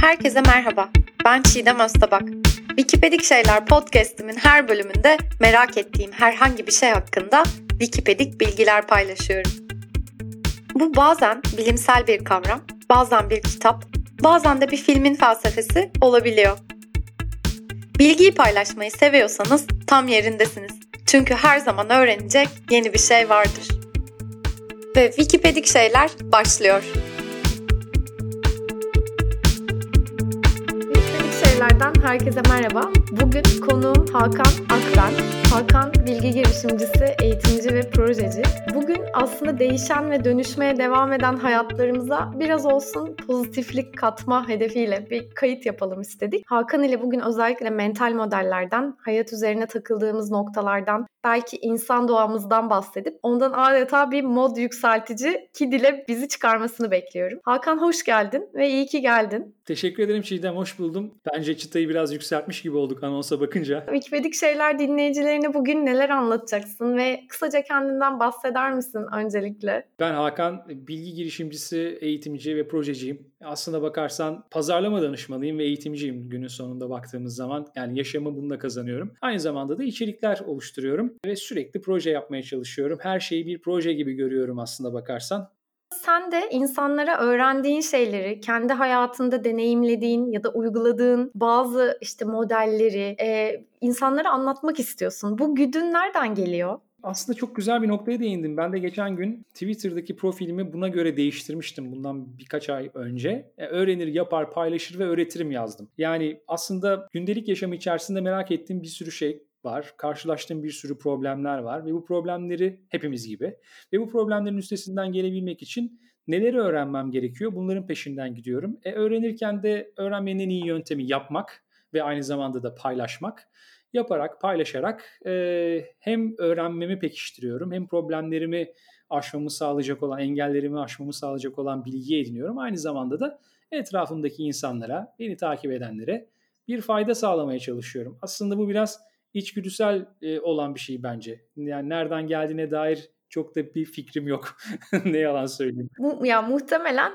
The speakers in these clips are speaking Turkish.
Herkese merhaba. Ben Çiğdem Öztabak. Wikipedik Şeyler podcast'imin her bölümünde merak ettiğim herhangi bir şey hakkında Wikipedik bilgiler paylaşıyorum. Bu bazen bilimsel bir kavram, bazen bir kitap, bazen de bir filmin felsefesi olabiliyor. Bilgiyi paylaşmayı seviyorsanız tam yerindesiniz. Çünkü her zaman öğrenecek yeni bir şey vardır. Ve Wikipedik Şeyler başlıyor. Şeylerden herkese merhaba. Bugün konuğum Hakan Akben. Hakan bilgi girişimcisi, eğitimci ve projeci. Bugün aslında değişen ve dönüşmeye devam eden hayatlarımıza biraz olsun pozitiflik katma hedefiyle bir kayıt yapalım istedik. Hakan ile bugün özellikle mental modellerden, hayat üzerine takıldığımız noktalardan, belki insan doğamızdan bahsedip ondan adeta bir mod yükseltici ki dile bizi çıkarmasını bekliyorum. Hakan hoş geldin ve iyi ki geldin. Teşekkür ederim Çiğdem, hoş buldum. Bence çıtayı biraz yükseltmiş gibi olduk anonsa bakınca. Wikipedik şeyler dinleyicilerine bugün neler anlatacaksın ve kısaca kendinden bahseder misin öncelikle? Ben Hakan, bilgi girişimcisi, eğitimci ve projeciyim. Aslında bakarsan pazarlama danışmanıyım ve eğitimciyim günün sonunda baktığımız zaman. Yani yaşamı bununla kazanıyorum. Aynı zamanda da içerikler oluşturuyorum ve sürekli proje yapmaya çalışıyorum. Her şeyi bir proje gibi görüyorum aslında bakarsan. Sen de insanlara öğrendiğin şeyleri, kendi hayatında deneyimlediğin ya da uyguladığın bazı işte modelleri e, insanlara anlatmak istiyorsun. Bu güdün nereden geliyor? Aslında çok güzel bir noktaya değindim. Ben de geçen gün Twitter'daki profilimi buna göre değiştirmiştim bundan birkaç ay önce. E, öğrenir, yapar, paylaşır ve öğretirim yazdım. Yani aslında gündelik yaşam içerisinde merak ettiğim bir sürü şey var. Karşılaştığım bir sürü problemler var ve bu problemleri hepimiz gibi ve bu problemlerin üstesinden gelebilmek için neleri öğrenmem gerekiyor? Bunların peşinden gidiyorum. E, öğrenirken de öğrenmenin en iyi yöntemi yapmak ve aynı zamanda da paylaşmak. Yaparak, paylaşarak e, hem öğrenmemi pekiştiriyorum hem problemlerimi aşmamı sağlayacak olan, engellerimi aşmamı sağlayacak olan bilgi ediniyorum. Aynı zamanda da etrafımdaki insanlara, beni takip edenlere bir fayda sağlamaya çalışıyorum. Aslında bu biraz içgüdüsel e, olan bir şey bence. Yani nereden geldiğine dair çok da bir fikrim yok. ne yalan söyleyeyim. Bu, ya muhtemelen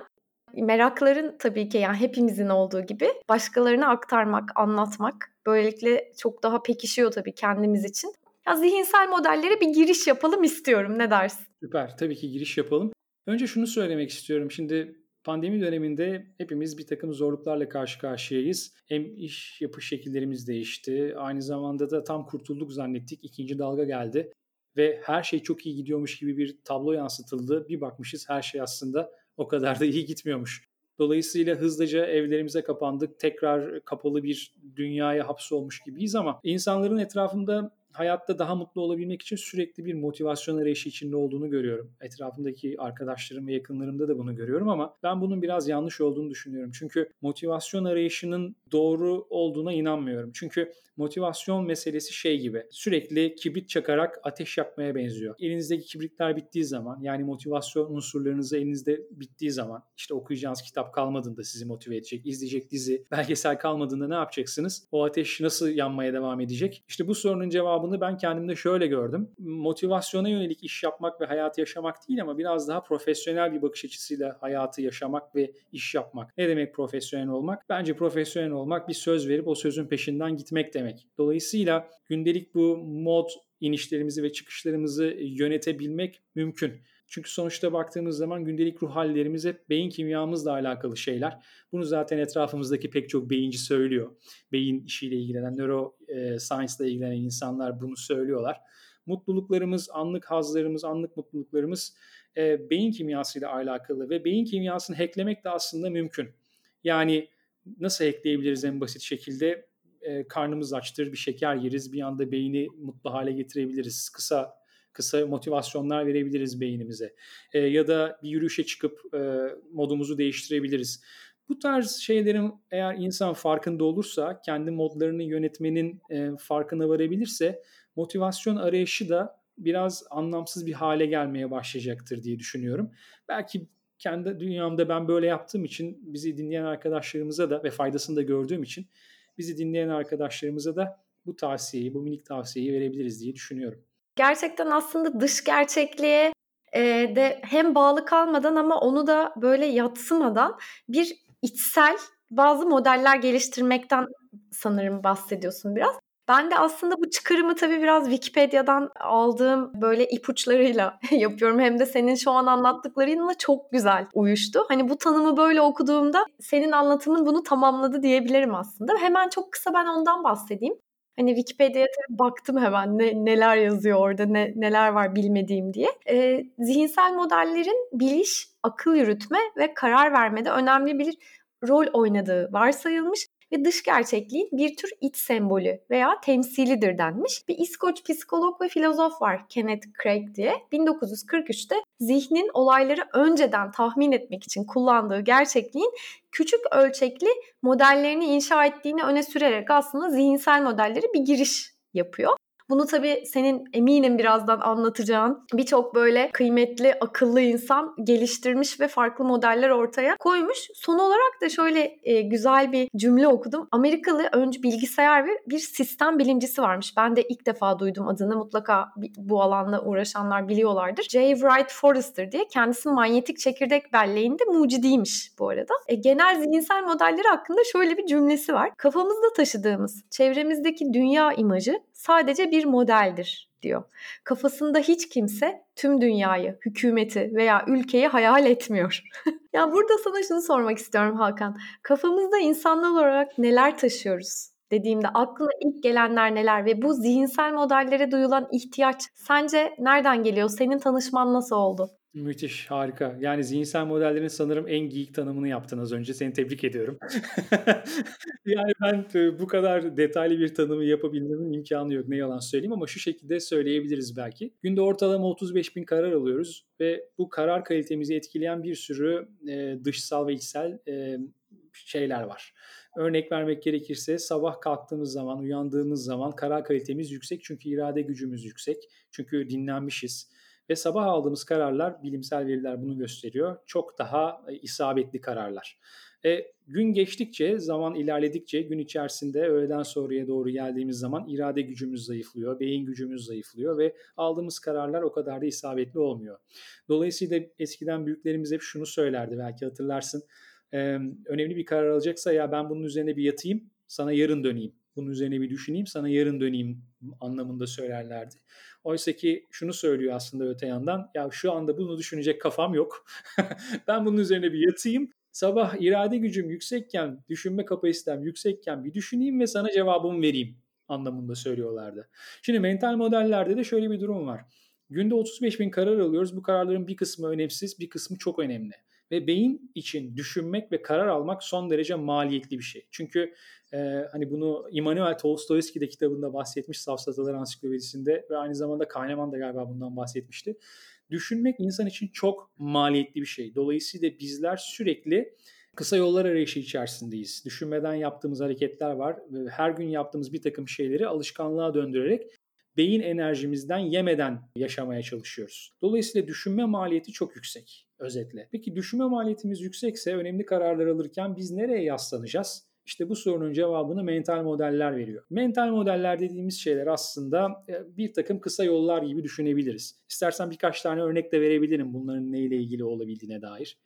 merakların tabii ki yani hepimizin olduğu gibi başkalarına aktarmak, anlatmak böylelikle çok daha pekişiyor tabii kendimiz için. Ya zihinsel modellere bir giriş yapalım istiyorum. Ne dersin? Süper. Tabii ki giriş yapalım. Önce şunu söylemek istiyorum. Şimdi Pandemi döneminde hepimiz bir takım zorluklarla karşı karşıyayız. Hem iş yapış şekillerimiz değişti. Aynı zamanda da tam kurtulduk zannettik. İkinci dalga geldi. Ve her şey çok iyi gidiyormuş gibi bir tablo yansıtıldı. Bir bakmışız her şey aslında o kadar da iyi gitmiyormuş. Dolayısıyla hızlıca evlerimize kapandık. Tekrar kapalı bir dünyaya hapsolmuş gibiyiz ama insanların etrafında hayatta daha mutlu olabilmek için sürekli bir motivasyon arayışı içinde olduğunu görüyorum. Etrafımdaki arkadaşlarım ve yakınlarımda da bunu görüyorum ama ben bunun biraz yanlış olduğunu düşünüyorum. Çünkü motivasyon arayışının doğru olduğuna inanmıyorum. Çünkü motivasyon meselesi şey gibi sürekli kibrit çakarak ateş yakmaya benziyor. Elinizdeki kibritler bittiği zaman yani motivasyon unsurlarınızı elinizde bittiği zaman işte okuyacağınız kitap kalmadığında sizi motive edecek, izleyecek dizi, belgesel kalmadığında ne yapacaksınız? O ateş nasıl yanmaya devam edecek? İşte bu sorunun cevabını ben kendimde şöyle gördüm. Motivasyona yönelik iş yapmak ve hayatı yaşamak değil ama biraz daha profesyonel bir bakış açısıyla hayatı yaşamak ve iş yapmak. Ne demek profesyonel olmak? Bence profesyonel olmak bir söz verip o sözün peşinden gitmek demek. Dolayısıyla gündelik bu mod inişlerimizi ve çıkışlarımızı yönetebilmek mümkün. Çünkü sonuçta baktığımız zaman gündelik ruh hallerimiz hep beyin kimyamızla alakalı şeyler. Bunu zaten etrafımızdaki pek çok beyinci söylüyor. Beyin işiyle ilgilenen, nöro e, ile ilgilenen insanlar bunu söylüyorlar. Mutluluklarımız, anlık hazlarımız, anlık mutluluklarımız e, beyin kimyasıyla alakalı ve beyin kimyasını hacklemek de aslında mümkün. Yani nasıl hackleyebiliriz en basit şekilde? e, karnımız açtır, bir şeker yeriz, bir anda beyni mutlu hale getirebiliriz. Kısa kısa motivasyonlar verebiliriz beynimize. E, ya da bir yürüyüşe çıkıp e, modumuzu değiştirebiliriz. Bu tarz şeylerin eğer insan farkında olursa, kendi modlarını yönetmenin e, farkına varabilirse motivasyon arayışı da biraz anlamsız bir hale gelmeye başlayacaktır diye düşünüyorum. Belki kendi dünyamda ben böyle yaptığım için bizi dinleyen arkadaşlarımıza da ve faydasını da gördüğüm için bizi dinleyen arkadaşlarımıza da bu tavsiyeyi, bu minik tavsiyeyi verebiliriz diye düşünüyorum. Gerçekten aslında dış gerçekliğe e, de hem bağlı kalmadan ama onu da böyle yatsımadan bir içsel bazı modeller geliştirmekten sanırım bahsediyorsun biraz. Ben de aslında bu çıkarımı tabii biraz Wikipedia'dan aldığım böyle ipuçlarıyla yapıyorum. Hem de senin şu an anlattıklarınla çok güzel uyuştu. Hani bu tanımı böyle okuduğumda senin anlatımın bunu tamamladı diyebilirim aslında. Hemen çok kısa ben ondan bahsedeyim. Hani Wikipedia'ya baktım hemen ne, neler yazıyor orada, ne, neler var bilmediğim diye. E, zihinsel modellerin biliş, akıl yürütme ve karar vermede önemli bir rol oynadığı varsayılmış ve dış gerçekliğin bir tür iç sembolü veya temsilidir denmiş. Bir İskoç psikolog ve filozof var Kenneth Craig diye. 1943'te zihnin olayları önceden tahmin etmek için kullandığı gerçekliğin küçük ölçekli modellerini inşa ettiğini öne sürerek aslında zihinsel modelleri bir giriş yapıyor. Bunu tabii senin eminim birazdan anlatacağın birçok böyle kıymetli, akıllı insan geliştirmiş ve farklı modeller ortaya koymuş. Son olarak da şöyle e, güzel bir cümle okudum. Amerikalı öncü bilgisayar ve bir sistem bilimcisi varmış. Ben de ilk defa duydum adını. Mutlaka bu alanla uğraşanlar biliyorlardır. J. Wright Forrester diye kendisi manyetik çekirdek belleğinde mucidiymiş bu arada. E, genel zihinsel modelleri hakkında şöyle bir cümlesi var. Kafamızda taşıdığımız çevremizdeki dünya imajı sadece bir modeldir diyor. Kafasında hiç kimse tüm dünyayı, hükümeti veya ülkeyi hayal etmiyor. ya burada sana şunu sormak istiyorum Hakan. Kafamızda insanlar olarak neler taşıyoruz? Dediğimde aklına ilk gelenler neler ve bu zihinsel modellere duyulan ihtiyaç sence nereden geliyor? Senin tanışman nasıl oldu? Müthiş, harika. Yani zihinsel modellerin sanırım en geek tanımını yaptın az önce. Seni tebrik ediyorum. yani ben e, bu kadar detaylı bir tanımı yapabilmemin imkanı yok. Ne yalan söyleyeyim ama şu şekilde söyleyebiliriz belki. Günde ortalama 35 bin karar alıyoruz ve bu karar kalitemizi etkileyen bir sürü e, dışsal ve içsel e, şeyler var. Örnek vermek gerekirse sabah kalktığımız zaman, uyandığımız zaman karar kalitemiz yüksek çünkü irade gücümüz yüksek. Çünkü dinlenmişiz ve sabah aldığımız kararlar, bilimsel veriler bunu gösteriyor, çok daha e, isabetli kararlar. E, gün geçtikçe, zaman ilerledikçe gün içerisinde öğleden sonraya doğru geldiğimiz zaman irade gücümüz zayıflıyor, beyin gücümüz zayıflıyor ve aldığımız kararlar o kadar da isabetli olmuyor. Dolayısıyla eskiden büyüklerimiz hep şunu söylerdi belki hatırlarsın. E, önemli bir karar alacaksa ya ben bunun üzerine bir yatayım, sana yarın döneyim. Bunun üzerine bir düşüneyim, sana yarın döneyim anlamında söylerlerdi. Oysa ki şunu söylüyor aslında öte yandan. Ya şu anda bunu düşünecek kafam yok. ben bunun üzerine bir yatayım. Sabah irade gücüm yüksekken, düşünme kapasitem yüksekken bir düşüneyim ve sana cevabımı vereyim anlamında söylüyorlardı. Şimdi mental modellerde de şöyle bir durum var. Günde 35 bin karar alıyoruz. Bu kararların bir kısmı önemsiz, bir kısmı çok önemli. Ve beyin için düşünmek ve karar almak son derece maliyetli bir şey. Çünkü e, hani bunu Immanuel Tolstoyski de kitabında bahsetmiş Safsatalar Ansiklopedisinde ve aynı zamanda Kahneman da galiba bundan bahsetmişti. Düşünmek insan için çok maliyetli bir şey. Dolayısıyla bizler sürekli kısa yollar arayışı içerisindeyiz. Düşünmeden yaptığımız hareketler var. Her gün yaptığımız bir takım şeyleri alışkanlığa döndürerek beyin enerjimizden yemeden yaşamaya çalışıyoruz. Dolayısıyla düşünme maliyeti çok yüksek özetle. Peki düşünme maliyetimiz yüksekse önemli kararlar alırken biz nereye yaslanacağız? İşte bu sorunun cevabını mental modeller veriyor. Mental modeller dediğimiz şeyler aslında e, bir takım kısa yollar gibi düşünebiliriz. İstersen birkaç tane örnek de verebilirim bunların neyle ilgili olabildiğine dair.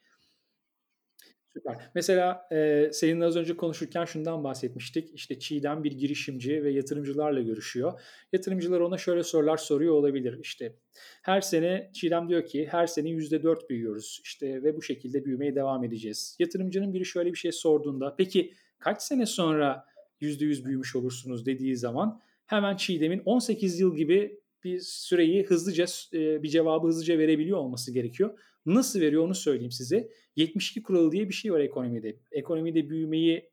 Süper. Mesela e, seninle az önce konuşurken şundan bahsetmiştik. İşte Çiğdem bir girişimci ve yatırımcılarla görüşüyor. Yatırımcılar ona şöyle sorular soruyor olabilir. İşte her sene Çiğdem diyor ki her sene %4 büyüyoruz. İşte ve bu şekilde büyümeye devam edeceğiz. Yatırımcının biri şöyle bir şey sorduğunda peki kaç sene sonra %100 büyümüş olursunuz dediği zaman hemen Çiğdem'in 18 yıl gibi bir süreyi hızlıca bir cevabı hızlıca verebiliyor olması gerekiyor. Nasıl veriyor onu söyleyeyim size. 72 kuralı diye bir şey var ekonomide. Ekonomide büyümeyi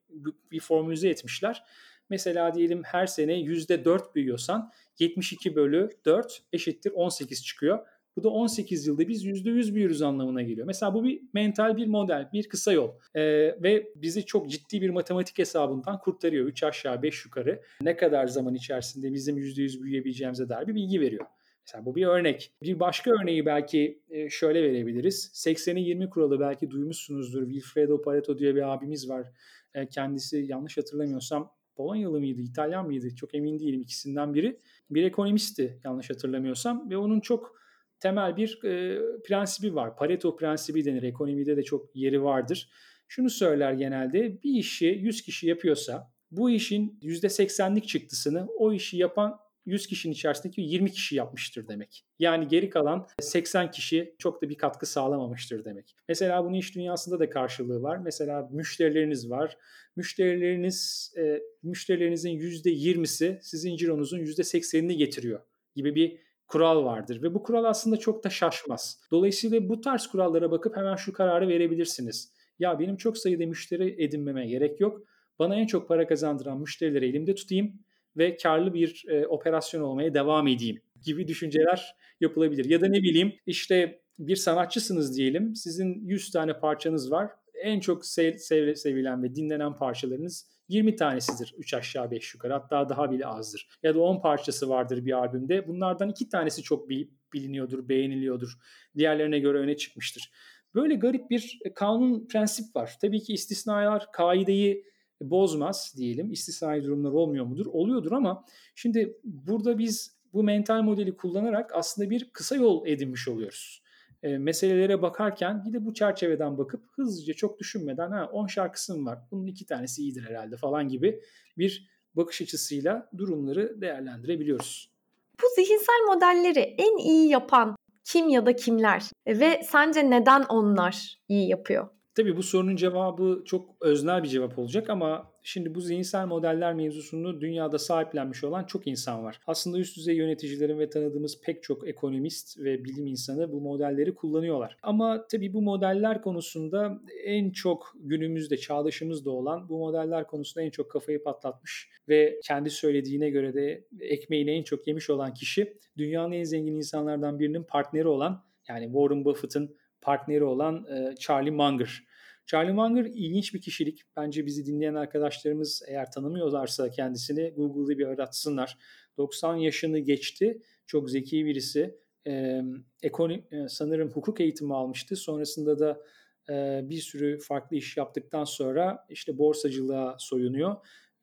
bir formülize etmişler. Mesela diyelim her sene %4 büyüyorsan 72 bölü 4 eşittir 18 çıkıyor. Bu da 18 yılda biz %100 büyürüz anlamına geliyor. Mesela bu bir mental bir model, bir kısa yol. Ee, ve bizi çok ciddi bir matematik hesabından kurtarıyor. 3 aşağı 5 yukarı ne kadar zaman içerisinde bizim %100 büyüyebileceğimize dair bir bilgi veriyor. Mesela bu bir örnek. Bir başka örneği belki e, şöyle verebiliriz. 80'e 20 kuralı belki duymuşsunuzdur. Wilfredo Pareto diye bir abimiz var. E, kendisi yanlış hatırlamıyorsam Polonyalı mıydı, İtalyan mıydı çok emin değilim ikisinden biri. Bir ekonomisti yanlış hatırlamıyorsam ve onun çok temel bir e, prensibi var. Pareto prensibi denir. Ekonomide de çok yeri vardır. şunu söyler genelde. Bir işi 100 kişi yapıyorsa bu işin %80'lik çıktısını o işi yapan 100 kişinin içerisindeki 20 kişi yapmıştır demek. Yani geri kalan 80 kişi çok da bir katkı sağlamamıştır demek. Mesela bunun iş dünyasında da karşılığı var. Mesela müşterileriniz var. Müşterileriniz e, müşterilerinizin %20'si sizin cironuzun %80'ini getiriyor gibi bir kural vardır ve bu kural aslında çok da şaşmaz. Dolayısıyla bu tarz kurallara bakıp hemen şu kararı verebilirsiniz. Ya benim çok sayıda müşteri edinmeme gerek yok. Bana en çok para kazandıran müşterileri elimde tutayım ve karlı bir e, operasyon olmaya devam edeyim gibi düşünceler yapılabilir. Ya da ne bileyim işte bir sanatçısınız diyelim. Sizin 100 tane parçanız var. En çok sev, sev, sevilen ve dinlenen parçalarınız 20 tanesidir 3 aşağı 5 yukarı hatta daha bile azdır. Ya da 10 parçası vardır bir albümde. Bunlardan 2 tanesi çok biliniyordur, beğeniliyordur. Diğerlerine göre öne çıkmıştır. Böyle garip bir kanun prensip var. Tabii ki istisnalar kaideyi bozmaz diyelim. İstisnai durumlar olmuyor mudur? Oluyordur ama şimdi burada biz bu mental modeli kullanarak aslında bir kısa yol edinmiş oluyoruz. E, meselelere bakarken bir de bu çerçeveden bakıp hızlıca çok düşünmeden ha 10 şarkısım var bunun iki tanesi iyidir herhalde falan gibi bir bakış açısıyla durumları değerlendirebiliyoruz. Bu zihinsel modelleri en iyi yapan kim ya da kimler ve sence neden onlar iyi yapıyor? Tabii bu sorunun cevabı çok öznel bir cevap olacak ama şimdi bu zihinsel modeller mevzusunu dünyada sahiplenmiş olan çok insan var. Aslında üst düzey yöneticilerin ve tanıdığımız pek çok ekonomist ve bilim insanı bu modelleri kullanıyorlar. Ama tabii bu modeller konusunda en çok günümüzde çağdaşımızda olan bu modeller konusunda en çok kafayı patlatmış ve kendi söylediğine göre de ekmeğini en çok yemiş olan kişi dünyanın en zengin insanlardan birinin partneri olan yani Warren Buffett'ın partneri olan e, Charlie Munger. Charlie Munger ilginç bir kişilik. Bence bizi dinleyen arkadaşlarımız eğer tanımıyorlarsa kendisini Google'da bir aratsınlar. 90 yaşını geçti. Çok zeki birisi. Ee, ekonomi, sanırım hukuk eğitimi almıştı. Sonrasında da e, bir sürü farklı iş yaptıktan sonra işte borsacılığa soyunuyor.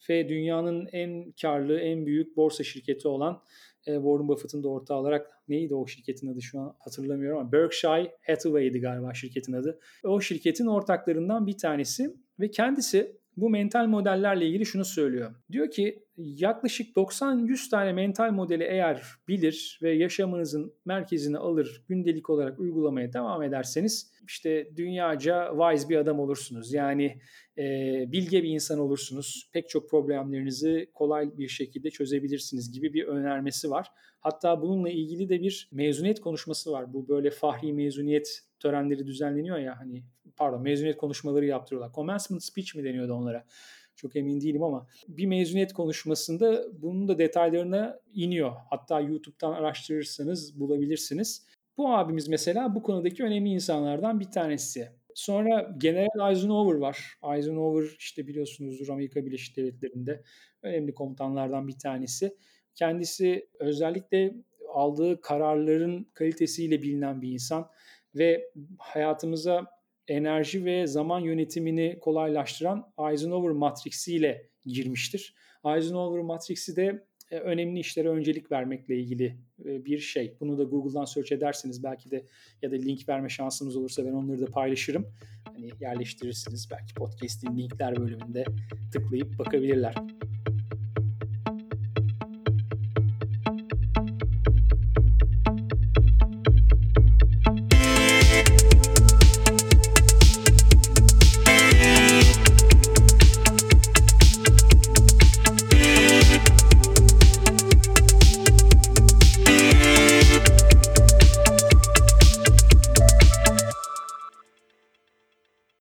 Ve dünyanın en karlı, en büyük borsa şirketi olan e, Warren Buffett'ın da ortağı olarak neydi o şirketin adı şu an hatırlamıyorum ama Berkshire Hathaway'di galiba şirketin adı. O şirketin ortaklarından bir tanesi ve kendisi bu mental modellerle ilgili şunu söylüyor. Diyor ki yaklaşık 90-100 tane mental modeli eğer bilir ve yaşamınızın merkezine alır, gündelik olarak uygulamaya devam ederseniz işte dünyaca wise bir adam olursunuz. Yani e, bilge bir insan olursunuz. Pek çok problemlerinizi kolay bir şekilde çözebilirsiniz gibi bir önermesi var. Hatta bununla ilgili de bir mezuniyet konuşması var. Bu böyle fahri mezuniyet törenleri düzenleniyor ya hani pardon mezuniyet konuşmaları yaptırıyorlar. Commencement speech mi deniyordu onlara? Çok emin değilim ama bir mezuniyet konuşmasında bunun da detaylarına iniyor. Hatta YouTube'dan araştırırsanız bulabilirsiniz. Bu abimiz mesela bu konudaki önemli insanlardan bir tanesi. Sonra General Eisenhower var. Eisenhower işte biliyorsunuzdur Amerika Birleşik Devletleri'nde önemli komutanlardan bir tanesi. Kendisi özellikle aldığı kararların kalitesiyle bilinen bir insan ve hayatımıza enerji ve zaman yönetimini kolaylaştıran Eisenhower matriksi ile girmiştir. Eisenhower matriksi de e, önemli işlere öncelik vermekle ilgili e, bir şey. Bunu da Google'dan search ederseniz belki de ya da link verme şansınız olursa ben onları da paylaşırım. Hani yerleştirirsiniz belki podcast'in linkler bölümünde tıklayıp bakabilirler.